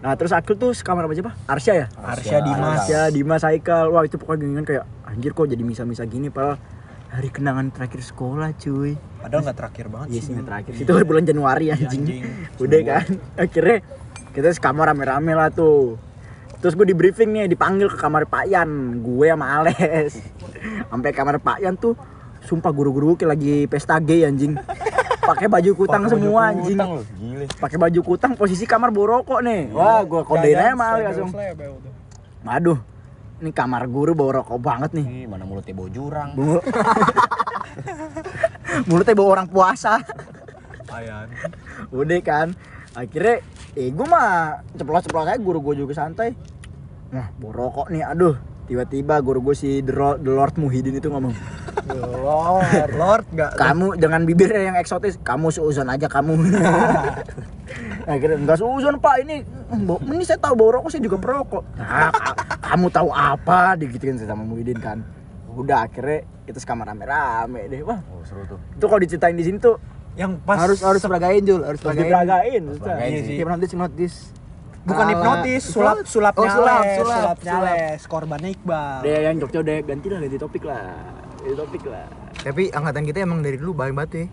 Nah terus Akil tuh sekamar apa siapa? Arsya ya? Arsya Dimas. Arsya Dimas Haikal. Wah itu pokoknya gini kan kayak anjir kok jadi misa-misa gini padahal hari kenangan terakhir sekolah cuy. Padahal nggak terakhir banget Iya sih. terakhir. Itu kan bulan Januari anjing. anjing. Udah kan. Akhirnya kita sekamar rame-rame lah tuh. Terus gue di briefing nih, dipanggil ke kamar Pak Yan, gue sama Ales. Sampai kamar Pak Yan tuh, sumpah guru-guru kayak lagi pesta gay anjing. Pakai baju kutang baju semua anjing. lu, gile. Pakai baju kutang posisi kamar borokok nih. Wah, gue kodein aja Ales langsung. Waduh, ini kamar guru bawa rokok banget nih. Ih, mana mulutnya bau jurang. Mul- Mulutnya bawa orang puasa. Ayan. udah kan akhirnya eh gue mah ceplos ceplos aja guru gue juga santai nah borokok nih aduh tiba-tiba guru gue si The, Ro- The Lord Muhyiddin itu ngomong Lord, Lord nggak kamu dengan bibirnya yang eksotis kamu seuzon aja kamu akhirnya enggak seuzon pak ini ini saya tahu bau rokok saya juga perokok nah, ka- kamu tahu apa digituin sama Muhyiddin kan udah akhirnya kita sekamar rame-rame deh wah Oh, seru tuh. itu kalau diceritain di sini tuh yang pas harus harus peragain Jul, harus harus peragain. diperagain peragain Iya sih. Keep notice, notice. Bukan Ala- hipnotis, sulap sulap Oh, sulap, nyales, sulap, sulap sulap. nyales, korbannya Iqbal. Udah yang Jogja udah ganti lah ganti topik lah. Ganti topik lah. Tapi angkatan kita emang dari dulu baik banget ya.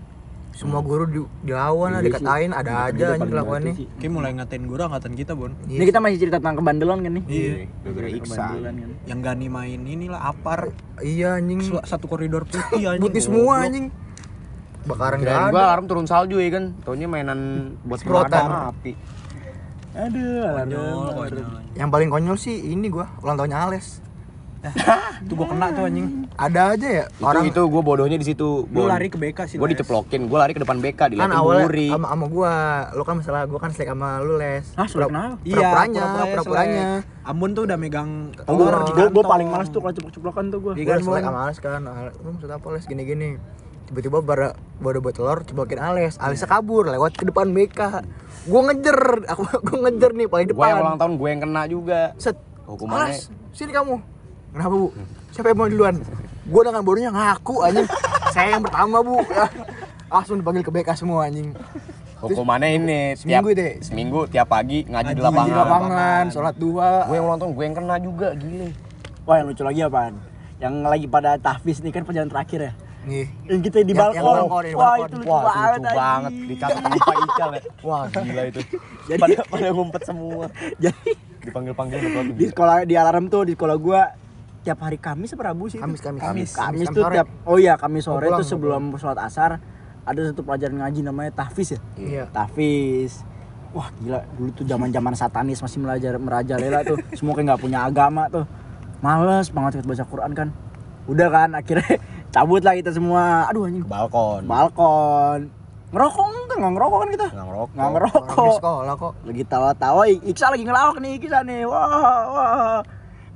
Semua guru di, dilawan lah, Iya sih. dikatain, ada Angkatan aja kita anjing paling kelakuannya. batu sih. Kayak mulai ngatain guru angkatan kita, Bon. Iya. Ini kita masih cerita tentang kebandelan kan nih? Iya. Gara-gara Iksan. Kebandelan kan. Yang Gani main inilah apar Iya anjing. Satu koridor putih anjing. Putih semua anjing. Bakaran gak gua ada. alarm turun salju ya kan. Taunya mainan buat pemadam api. Aduh, Konyol, konyol. Yang paling konyol sih ini gua, ulang tahunnya Ales. Itu gua kena tuh anjing. Ada aja ya Itu orang itu gua bodohnya di situ. Lu Bon. lari ke BK sih. Gua diceplokin, gua lari ke depan BK kan diliatin awalnya Buri. sama sama gua. Lu kan masalah gua kan selek sama lu les. Hah, selek kenapa? Iya, Pura-puranya, pura-puranya. Ambon tuh udah megang Oh, gua, telur di gua, gua paling males tuh kalau ceplok-ceplokan tuh gua. Iya kan, kan selek sama Ales kan. Ah, Lu maksud apa les gini-gini. Tiba-tiba pada baru buat telur ceblokin Ales. Alesnya kabur lewat ke depan BK. Gua ngejer, aku gua ngejer nih paling depan. ulang tahun gue yang kena juga. Set. Hukumannya- Alas, sini kamu. Kenapa, Bu? Siapa yang mau duluan? Gua dengan bodohnya ngaku anjing. Saya yang pertama, Bu. Langsung dipanggil ke BK semua anjing. Hukumannya ini seminggu tiap, deh. Seminggu tiap pagi ngaji, di Ngaji lapangan. Di lapangan, sholat dua. Gue yang ulang tahun gue yang kena juga gile. Wah, yang lucu lagi apaan? Yang lagi pada tahfiz nih kan perjalanan terakhir ya. Nih. Yang kita di Yang- balkon. yang balkon, yang Wah, itu lucu Wah, itu banget. lucu banget. Dicatat sama Pak Ical ya. Wah, gila itu. Jadi- pada pada ngumpet semua. Jadi Dipanggil-panggil di sekolah di alarm tuh di sekolah gua tiap hari Kamis apa Rabu sih? Kamis, Kamis. Kamis, Kamis, Kamis Kamis tuh sore. tiap Oh iya, Kamis sore pulang, tuh sebelum sholat asar ada satu pelajaran ngaji namanya tahfiz ya. Iya. Tahfiz. Wah gila, dulu tuh zaman-zaman satanis masih meraja merajalela tuh. Semua kayak nggak punya agama tuh. Males banget baca Quran kan. Udah kan akhirnya cabut lah kita semua. Aduh anjing. Ke balkon. Balkon. Ngerokok enggak nggak ngerokok kan kita? Nggak ngerokok. Nggak ngerokok. sekolah kok. Lagi tawa-tawa, Iksa lagi ngelawak nih, Iksa nih. Wah, wah.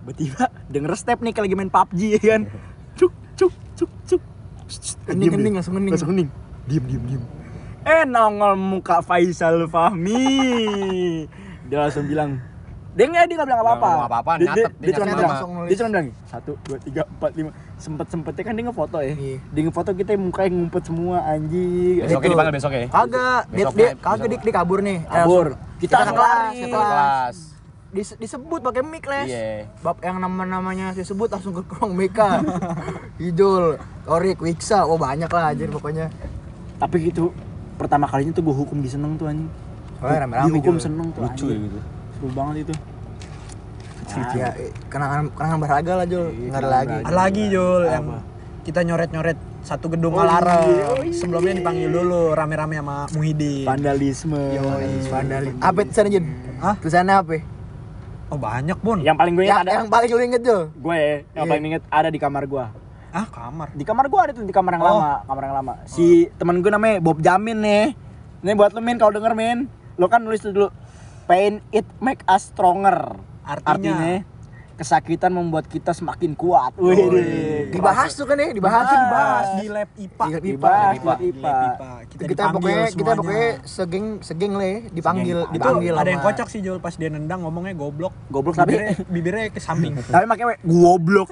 Tiba-tiba denger step nih kayak lagi main PUBG ya kan. Cuk, cuk, cuk, cuk. Eh, Hening, hening, deh. langsung hening. Langsung hening. Diem, diem, diem. Eh nongol muka Faisal Fahmi. Dia langsung bilang, dia nggak dia nggak bilang apa-apa. Nggak ngomong apa-apa, Dia, dia, dia dia cuma bilang, dia cuma bilang satu, dua, tiga, empat, lima. Sempet sempetnya kan dia ngefoto ya. Iya. Dia ngefoto kita mukanya ngumpet semua anjing. Besoknya Itu. dipanggil besok ya. Kagak, dia, Besoknya- dia kagak besoknya. dia, dia kabur nih. Eh, Kabur. Kita langsung kelas, Ke kelas. kelas. Dis- disebut pakai mic les. Iya. Bab yang nama-namanya disebut langsung ke ruang BK. Hijul, Torik, Wiksa, oh banyak lah anjir pokoknya. Tapi gitu pertama kalinya tuh gue hukum di seneng tuh anjing. Soalnya rame-rame Dihukum Jul. seneng tuh. Lucu ya gitu. Seru banget itu. Ya, kenangan kenangan berharga lah Jul. Iya, Enggak ada lagi. Ada lagi Jul yang Apa? kita nyoret-nyoret satu gedung Oh, alarm. iya, oh, iya, Sebelumnya dipanggil dulu rame-rame sama Muhyiddin. Vandalisme. Vandali. Apa tulisannya Jun? Hah? Tulisannya apa? Oh banyak Bon. Yang paling gue Yang, ingat ada yang paling lu inget Jul? gue ya, yang Iya. paling inget ada di kamar gue. Ah kamar. Di kamar gue ada tuh di kamar yang Oh. lama, kamar yang lama. Si teman gue namanya Bob Jamin nih. Ini buat lu Min kalau denger Min. Lo kan nulis tuh dulu Pain it make us stronger. Artinya? kesakitan membuat kita semakin kuat. Wih, Dibahas tuh kan ya, dibahas. Itu dibahas di lab IPA. Di lab Dibahas, IPA. di IPA. Kita, dipanggil pokoknya kita semuanya. pokoknya segeng segeng le dipanggil Segeng. itu dipanggil ada yang kocak sih Jul pas dia nendang ngomongnya goblok. Goblok tapi Bibirnya, bibirnya ke samping. tapi makanya goblok.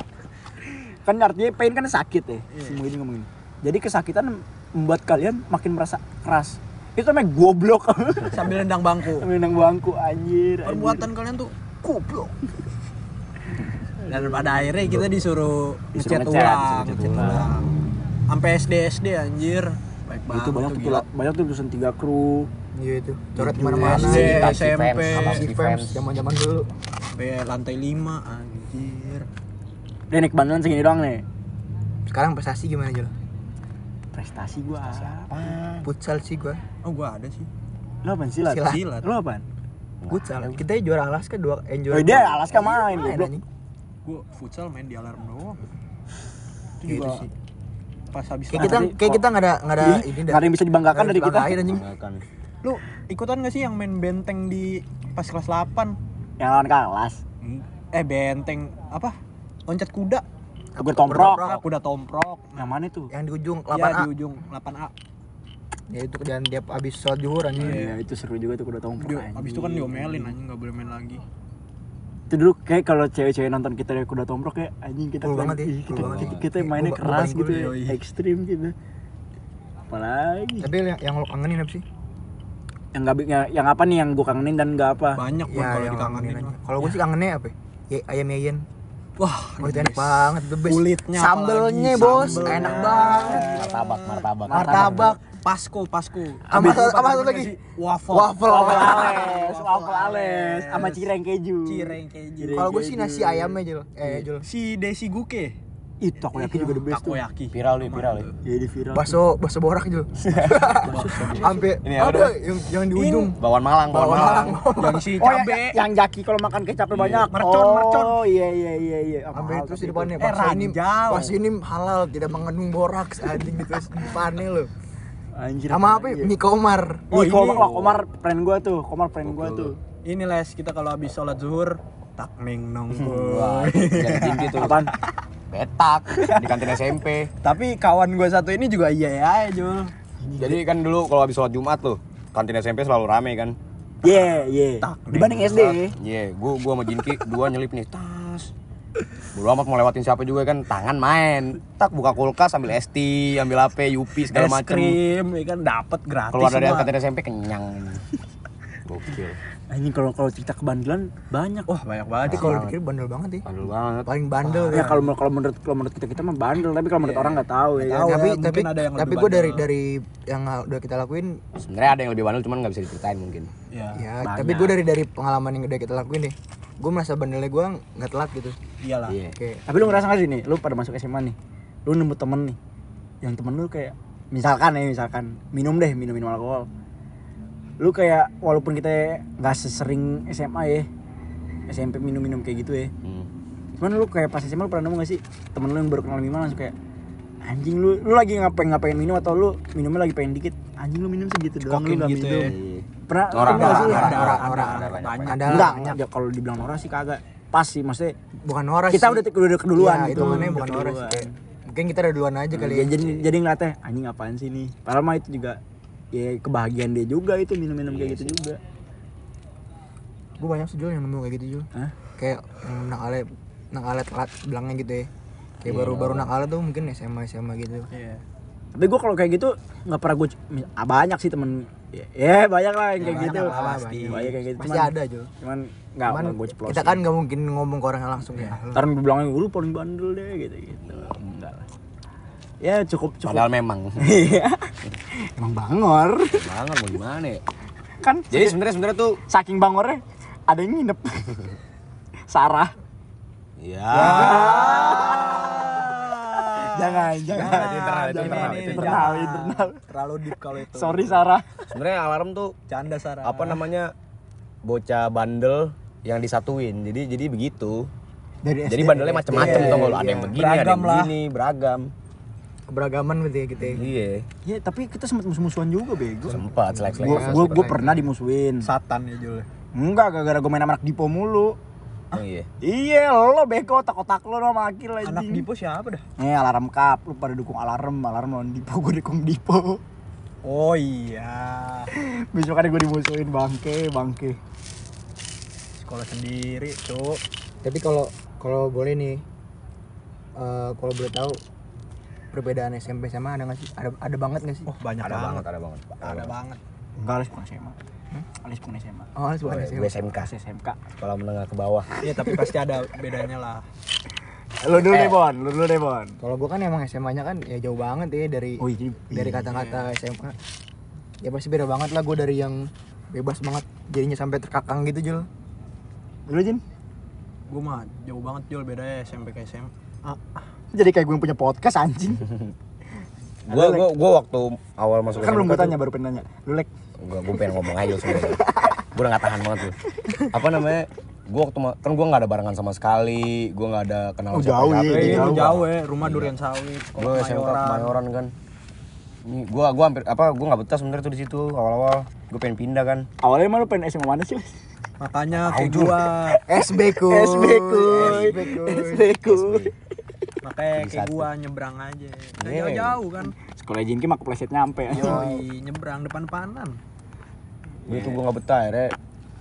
kan artinya pain kan sakit ya. Semua ini ngomongin. Jadi kesakitan membuat kalian makin merasa keras. Itu namanya goblok. Sambil nendang bangku. Menang bangku anjir. anjir. Perbuatan kalian tuh goblok. Dan pada akhirnya kita disuruh ngecat ulang, ngecat ulang. Sampai SD SD anjir. Baik banget itu banyak tuh gila. banyak tuh tulisan tiga kru. Iya itu. Coret Tujuh, mana-mana. SD, Defense, SMP, zaman-zaman dulu. sampai lantai 5 anjir. Dia naik bandalan segini doang nih. Sekarang prestasi gimana Jul? Prestasi gua apa? Futsal sih gua. Oh gua ada sih. Lo apaan silat? Silat. Silat. Lo apaan? Futsal. Kita juara Alaska dua eh, Oh, juara dia dua. Alaska main, Main. Gua futsal main di alarm doang. Itu Gitu juga sih. pas habis Kayak kita kayak kita nggak ada nggak ada ini nggak ada yang bisa dibanggakan dari kita. Lu ikutan gak sih yang main benteng di pas kelas 8? Yang lawan kelas. Eh benteng apa? Loncat kuda. Gue tomprok. Bertomprok. Kuda tomprok. Yang mana tuh? Yang di ujung Ya 8A. di ujung 8A. Ya itu dan dia habis sholat zuhur anjing. Iya, itu seru juga tuh kuda tomprok. Dia, abis itu kan diomelin anjing nggak boleh main lagi. Itu dulu kayak kalau cewek-cewek nonton kita dari kuda tomprok ya anjing kita keren. banget ya, kita, banget. kita, kita mainnya keras gitu ya, ekstrim gitu. Apalagi Tapi yang, yang lo kangenin apa sih? yang nggak yang, yang apa nih yang gue kangenin dan nggak apa? Banyak Ya, kalau dikangenin. kangenin aja. mah. Kalau gue sih kangennya apa? Ya, ayam yayan. Wah, Oh, enak banget, the best. Kulitnya Sambelnya, Bos, sambelnya. enak banget. Martabak, martabak. Martabak, Pasko, Pasko. Sama satu- sama satu mana lagi. Waffle. waffle. Waffle ales, waffle ales, sama cireng keju. Cireng keju. Kalau gue sih nasi ayamnya Jul. Eh, Jul. Si Desi Guke. Itu takoyaki juga the best tuh. Takoyaki. Viral nih, viral nih. Jadi viral. Bakso bakso borak Jul. Sampai Ini ada yang yang di ujung. Bawang Malang, bawang Malang. Yang si Oh, yang, cabe. yang jaki kalau makan kecapnya banyak. mercon, oh, mercon. iya iya iya iya. Apa Sampai tapi di depannya Eh, bakso ini bakso ini halal, tidak mengandung boraks anjing gitu terus di depannya lo. itu. Anjir. Sama apa? ya? Mie Komar. Oh, Oh, ini. Komar, wah, Komar friend gua tuh, Komar friend gua tuh. Ini les kita kalau habis sholat zuhur takming nong Wah, jadi tinggi tuh. Apaan? Betak di kantin SMP. Tapi kawan gue satu ini juga iya ya Jul. Jadi kan dulu kalau habis sholat Jumat tuh, kantin SMP selalu rame kan. Iya, iya. Tak, Dibanding SD. Iya, gua gua sama Jinki dua nyelip nih tas. Bodo amat mau lewatin siapa juga kan tangan main. Tak buka kulkas ambil ST, ambil HP, Yupi segala Es macem. krim, ya kan dapat gratis. Keluar dari kantin SMP kenyang. Gokil. Anjing kalau kalau cerita kebandelan banyak. Wah banyak banget. Tapi kalau dipikir bandel banget ya. Bandel banget. Paling bandel Ya ya. kalau kalau menurut kalau menurut kita kita mah bandel, tapi kalau menurut Iya. orang nggak tahu ya. Tahu kan? tapi ya, tapi mungkin ada yang tapi gue dari dari yang udah kita lakuin Sebenarnya ada yang lebih bandel cuman nggak bisa diceritain mungkin. Ya. ya banyak. tapi gue dari dari pengalaman yang udah kita lakuin deh gue merasa bandelnya gue nggak telat gitu Iyalah. Iya. kayak Tapi lu ngerasa gak sih nih, lu pada masuk SMA nih, lu nemu temen nih, yang temen lu kayak, misalkan ya misalkan minum deh minum minum alkohol, lu kayak walaupun kita nggak sesering SMA ya, SMP minum minum kayak gitu ya, Hmm. cuman lu kayak pas SMA lu pernah nemu gak sih temen lu yang baru kenal Mima langsung kayak anjing lu lu lagi ngapain ngapain minum atau lu minumnya lagi pengen dikit? Anjing lu minum segitu doang lu Kokin nggak gitu minum. ya. Pernah norak, ada norak, orang orang ada, enggak banyak. ya kalau dibilang norak sih kagak. Pas sih maksudnya bukan noras kita sih. udah udah keduluan Iya, gitu. itu mana bukan sih, kayak mungkin kita udah duluan aja kali Ya, ya. jadi jadi ngeliatnya anjing apaan sih nih padahal mah itu juga ya kebahagiaan dia juga itu minum-minum kayak gitu juga. Gue banyak sih Jul yang nemu kayak gitu Jul. Hah? kayak yang nakalet nakalet telat bilangnya gitu ya. Kayak baru baru nakalet tuh mungkin SMA SMA gitu. Iya. tapi gue kalau kayak gitu nggak pernah gue ah, banyak sih temen ya, ya banyak lah yang kayak gitu. lah, pasti. banyak. kayak gitu. pasti cuman, ada Jul. cuman nggak Cuman gue ceplosin. kita kan nggak mungkin ngomong ke orang langsung ya. Ntar gue bilangnya lu paling bandel deh gitu gitu enggak lah. Ya cukup cukup. Padahal memang. Iya. emang bangor Banget mau gimana ya? kan Jadi sebenarnya sebenarnya tuh saking bangornya ada yang nginep Sarah ya. jangan jangan Nah, itu internal, Jangan, internal, internal internal Terlalu deep kalau itu. sorry Sarah Sebenarnya alarm tuh Canda Sarah. apa namanya? Bocah bandel yang disatuin. Jadi jadi begitu. dari Jadi SD, bandelnya dari macam-macam SD, tuh kalau ada iya. yang begini, ada yang lah. begini, beragam. Keberagaman gitu ya kita ya. Iya. ya tapi kita sempat musuh-musuhan juga bego Sempat selek-selek. gue gue gue pernah dimusuhin Satan ya Jul. enggak gara-gara gue main sama anak Dipo mulu Oh iya. Iya, lo beko otak-otak lo sama Akil Anak anjing. Dipo siapa dah? Eh, alarm cup, lu pada dukung alarm, alarm lawan Dipo, gue dukung Dipo. Oh iya. Besok gue dimusuhin bangke, bangke. Sekolah sendiri, Cuk. Tapi kalau kalau boleh nih eh, kalau boleh tahu perbedaan SMP sama ada nggak sih? Ada ada banget nggak sih? Oh, banyak Ada banget, banget. ada banget. Ada banget. Enggak, Alis bukan SMA. Alis bukan SMA. Oh, harus Gue sih. gue SMK, SMK. sekolah menengah ke bawah. Iya, tapi pasti ada bedanya lah. Lu dulu deh, Bon. Lu dulu deh, Bon. Kalau gua kan emang SMA-nya kan ya jauh banget ya dari Oh, jadi dari kata-kata SMA. Ya pasti beda banget lah gue dari yang bebas banget jadinya sampai terkakang gitu Jul. Lu, Jin? Gue mah jauh banget Jul bedanya SMP ke SMA. Ah, Jadi kayak gue yang punya podcast anjing. Gue gue gue waktu awal masuk kan belum gue tanya, baru pengen nanya. Lu lek Gue gue pengen ngomong aja sebenarnya. gue udah gak tahan banget tuh. Apa namanya? Gue waktu kan gue nggak ada barengan sama sekali. Gue nggak ada kenal Oh, jauh ya, jauh. jauh ya, rumah durian sawit, Gue SMK Mayoran. Kemayoran kan. Ini gue gua hampir apa gue nggak betah sebenarnya tuh di situ awal-awal. Gue pengen pindah kan. awalnya emang lu pengen SMA mana sih? Makanya kayak gua, SB kuy. SB kuy. SB kuy. Makanya kayak satu. gua nyebrang aja. Nah, Iya. jauh-jauh kan. Sekolah Jinki mah kepleset nyampe. Yoi, nyebrang depan-depanan. Gue tuh gue nggak betah akhirnya.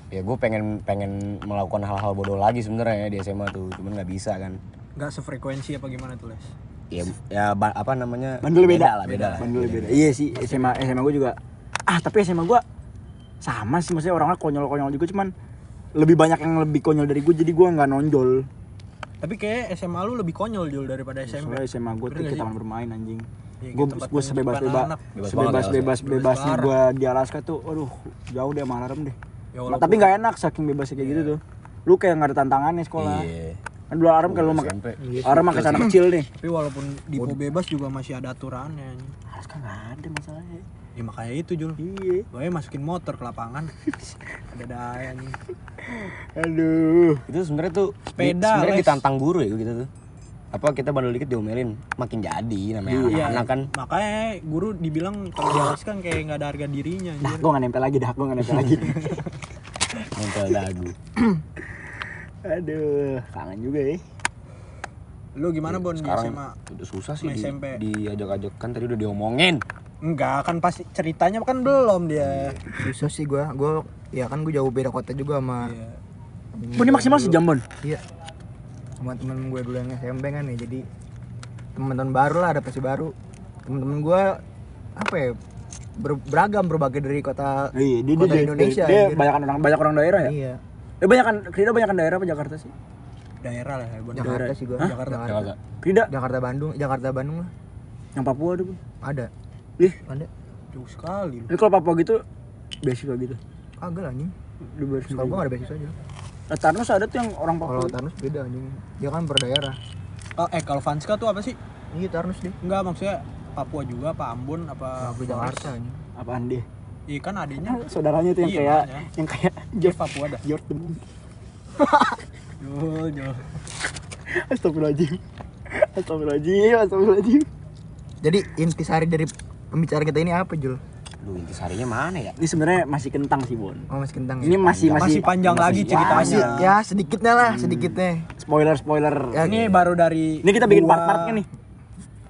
Ya gue pengen pengen melakukan hal-hal bodoh lagi sebenarnya di SMA tuh, cuman nggak bisa kan. Nggak sefrekuensi apa gimana tuh, Les? Ya, ya ba- apa namanya? Bandel beda. lah, beda lah. Bandel beda. Iya sih, SMA SMA gue juga. Ah, tapi SMA gue sama sih maksudnya orangnya konyol-konyol juga cuman lebih banyak yang lebih konyol dari gue jadi gue nggak nonjol. Tapi kayak SMA lu lebih konyol Jul daripada SMP. Soalnya SMA gue tuh taman bermain anjing. Iya, Gue tempat gue sebebas bebas anak. Bebas bebas Bebas bebasnya gue di Alaska tuh, aduh jauh deh sama alarm deh. Ya, walaupun- tapi nggak enak saking bebasnya kayak gitu tuh. Lu kayak nggak ada tantangannya sekolah. Iya. Kan dulu alarm kalau pakai alarm pakai celana kecil nih. Tapi walaupun Dipo bebas juga masih ada aturannya. Alaska nggak ada masalahnya. Ya makanya itu Jul. Iya. Gue masukin motor ke lapangan. ada daya nih. Aduh. Itu sebenarnya tuh Sepeda, sebenarnya Les. ditantang guru ya gitu tuh. Apa kita bandel dikit diomelin, makin jadi namanya Iya. anak kan. Makanya guru dibilang kalau di Alas kan kayak nggak ada harga dirinya. Dah, anjir. gue nggak nempel lagi dah, gue nggak nempel lagi. Nempel dagu. Aduh, kangen juga ya. Lu gimana Bon di Sekarang SMA? udah susah sih di, SMP. diajak-ajak kan tadi udah diomongin. Enggak, kan pasti ceritanya kan belum dia. Susah sih gua. Gua ya kan gua jauh beda kota juga sama Iya. Ini maksimal sejam bon. Iya. Sama temen gue dulu yang SMP kan ya. Jadi teman-teman baru lah, adaptasi baru. Temen-temen gua apa ya? ber- beragam berbagai dari kota Iya, dia, kota dia, Indonesia. Dia, banyak orang banyak orang daerah ya. Iya. Eh banyakan Krida banyakan daerah apa Jakarta sih? Daerah lah ya. Jakarta sih gua. Hah? Jakarta. Jakarta. Krida Jakarta Bandung, Jakarta Bandung lah. yang Papua ada, Bu. Ada. Ih, Ada. Jauh sekali lu. ini kalau Papua gitu beasiswa gitu. Kagak lah anjing. Di beasiswa. Kalau gua gak ada beasiswa aja. Nah, Tarnus ada tuh yang orang Kalau Papua. Tarnus beda anjing. Dia kan per daerah. Oh, eh kalau Vanska tuh apa sih? Iya Tarnus deh. Enggak maksudnya Papua juga apa Ambon apa Aku Jakarta anjing. Apaan dia? Iya kan adanya Saudaranya tuh yang Iya, kayak makanya. yang kayak Jeff Papua dah. Jordan. Jul, Jul. Astagfirullahaladzim. Astagfirullahaladzim, astagfirullahaladzim. Jadi intisari dari pembicaraan kita ini apa Jul? Duh, intisarinya mana ya? Ini sebenarnya masih kentang sih, Bon. Oh masih kentang Ini ya? masih masih Masih panjang lagi ya, ceritanya. masih ya sedikitnya lah sedikitnya. Spoiler spoiler. Ya, Ini baru dari Ini kita bikin gua- part-partnya nih.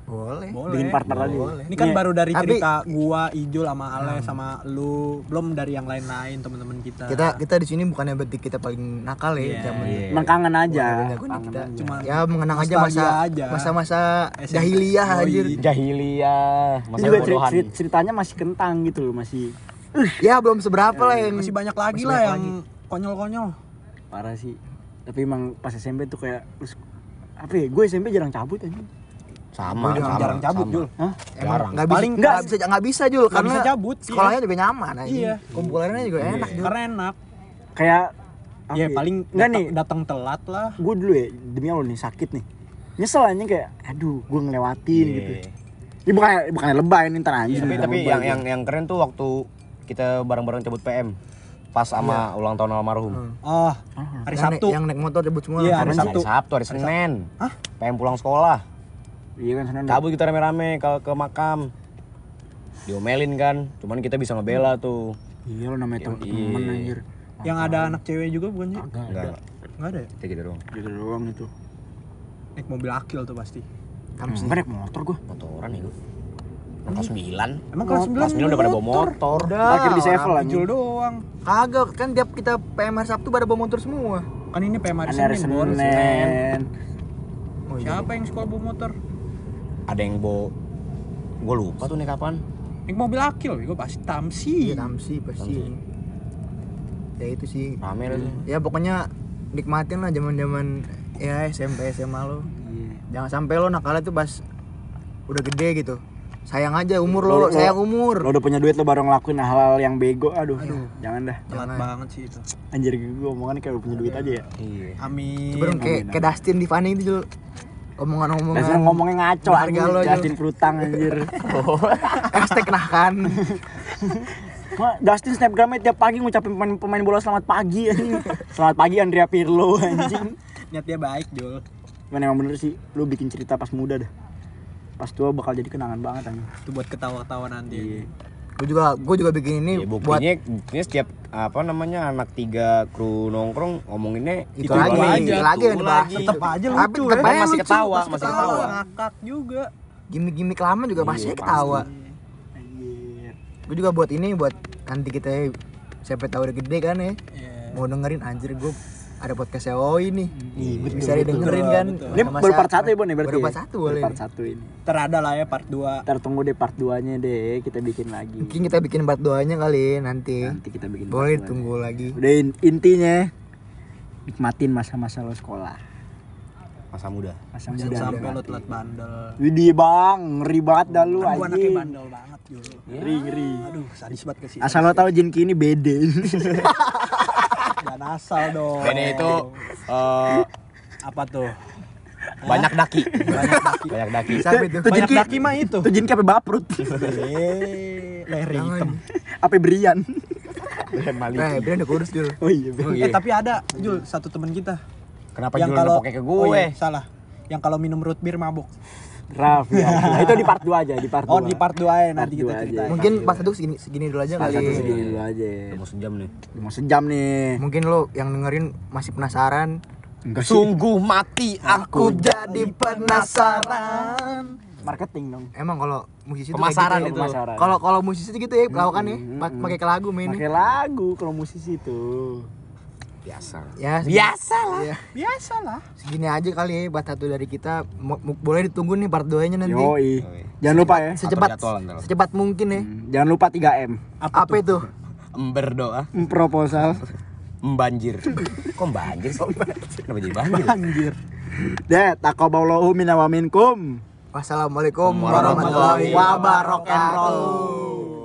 Boleh. Boleh. Bikin part-part lagi. Boleh. Ini kan baru dari Tapi- cerita gua, Ijul sama Ale sama lu, belum dari yang lain-lain teman-teman kita. Kita kita di sini bukannya berarti kita paling nakal ya Iya, zaman iya. Emang kangen aja. Kangen kita. aja. Cuma ya mengenang aja masa aja. masa-masa SMP. jahiliyah anjir. Jahiliyah, masa juga ceri- bodohan. ceri- ceritanya masih kentang gitu loh, masih Ya belum seberapa lah yang masih banyak lagi masih lah banyak yang konyol-konyol. parah sih. Tapi emang pas SMP tuh kayak apa ya? Gue SMP jarang cabut aja. Sama, juga sama, jarang cabut, sama. Jul. Hah? Emang Jarang. nggak bisa Paling nggak nggak- bisa nggak bisa Jul nggak karena bisa cabut, iya. sekolahnya juga nyaman aja. Iya. Kumpulannya juga enak Jul. Karena enak. Kayak apa Ya paling enggak nih. datang- telat lah. Gue dulu ya demi Allah nih sakit nih. Nyesel aja kayak aduh, gue ngelewatin Iya. gitu. Ini bukan bukan lebay nih ntar anjing. Tapi bilang tapi lebay yang yang yang keren tuh waktu kita bareng-bareng cabut PM pas sama ulang tahun almarhum. Oh, Ah, hari Yang Sabtu. naik- yang naik motor cabut semua. Iya, Hari hari Sabtu. Sabtu. Sabtu, hari Senin. Hah? PM pulang sekolah. Iya kan Senin. Cabut kita rame-rame ke ke makam. Diomelin kan, cuman kita bisa ngebela tuh. Iya lo namanya temen temen anjir. Yang ada anak cewek juga bukan sih? Enggak, enggak. Enggak ada ya? Kayak gitu doang. Gitu doang itu. Naik mobil akil tuh pasti. Kamsi. Enggak naik motor gua. Motoran ya gua. Kelas 9. Emang kelas 9 Kelas 9 udah pada bawa motor. Udah. Parkir di Sevel. Jul doang. Kagak, kan tiap kita PMR Sabtu pada bawa motor semua. Kan ini PM hari Senin. Senin. Oh, iya. Siapa yang sekolah bawa motor? Ada yang bawa Gua lupa tuh naik kapan. Naik mobil akil, gue pasti tamsi. Iya, Tamsi pasti. Ya itu sih. Rame. Ya pokoknya nikmatin lah zaman-zaman ya SMP SMA lo. Iya. Jangan sampai lo nakalnya tuh pas udah gede gitu. Sayang aja umur Lo- lo, lo- sayang umur. Lo udah punya duit lo baru ngelakuin hal-hal yang bego. Aduh, jangan dah. Telat Jangan. banget sih itu. Anjir gue omongannya kayak udah punya duit aja ya. Iya. Amin. Sebenarnya kayak amin, kayak Dustin di Fanny itu Jul. Omongan-omongan. Dasar ngomongnya ngaco anjir. lo. Justin Prutang anjir. Hashtag nah kan. Dustin snapgramnya tiap pagi ngucapin pemain, pemain bola selamat pagi anjing. Selamat pagi Andrea Pirlo anjing. Niat dia baik, Jul. Cuman emang bener sih, lu bikin cerita pas muda dah. Pas tua bakal jadi kenangan banget anjing. Itu buat ketawa-ketawa nanti. Iya. Gue juga gue juga bikin ini Ya, buat buktinya, buktinya setiap apa namanya anak tiga kru nongkrong ngomonginnya itu, lagi, aja, itu lagi yang itu dibahas. lagi. Tetep aja Tapi lucu tetep ya. aja Masih ketawa, masih masih ketawa. ketawa. Ngakak juga. Gimik-gimik lama juga Iya, pasti pasti. ketawa. Gue juga buat ini buat nanti kita siapa tahu udah gede kan ya. Iya. Mau dengerin anjir gue ada podcast Oi nih. Iya, betul, Bisa didengerin kan. Betul. Ini baru part. 1 ya Bon ya berarti? Baru ya? part 1 Baru boleh. part. 1 ini. Terada lah ya part 2. Ntar tunggu deh part 2 nya deh, kita bikin lagi. Mungkin kita bikin part doanya kali nanti. Nanti kita bikin Boleh part dua tunggu lagi. Udah in- intinya nikmatin masa-masa lo sekolah. Masa muda. Masa Jangan muda. sampai lo telat bandel. Widih bang, ngeri banget dah lu Kan gua anaknya anjing. bandel banget. Ngeri, ngeri. Aduh, sadis banget ke sini. Asal lo tau Jinki ini bede. Jangan asal dong. Bene itu eh, apa tuh? banyak daki. Banyak daki. banyak daki. Siapa itu? Tuh Banyak daki mah itu. tuh Jinki apa baprut? Eh, leher hitam. apa Brian? Eh, biar udah kurus dulu. Oh iya, Ben. Eh, tapi ada, Jul, satu teman kita. Kenapa yang Jul kalau pakai ke Oh, gue? iya, salah. Yang kalau minum root beer mabuk. Raf ya. Nah, itu di part 2 aja, di part 2. Oh, di part 2 ya nanti Part kita aja. ceritain. Mungkin pas satu segini segini dulu aja kali. satu segini dulu aja. Mau sejam nih. Mau sejam nih. Mungkin lo yang dengerin masih penasaran. Enggak Sungguh mati aku jadi penasaran. Marketing dong. Emang kalau musisi tuh Pemasaran kayak gitu. itu. Pemasaran. Kalau kalau musisi tuh gitu ya lawakan ya, pa- pakai ke lagu mainnya. Pakai lagu kalau musisi tuh. Biasa. Ya, segini- Biasa lah. ya, Biasa lah. segini aja kali ya buat satu dari kita. Mo- mo- boleh ditunggu nih part 2-nya nanti. Yoi. Yoi. Jangan lupa ya. Secepat secepat mungkin ya. Hmm, Jangan lupa 3M. Apa, itu? Ember doa. Proposal. Membanjir. Kok banjir sih? Kenapa jadi banjir? Anjir. Deh, taqabbalallahu minna wa minkum. Wassalamualaikum warahmatullahi wabarakatuh.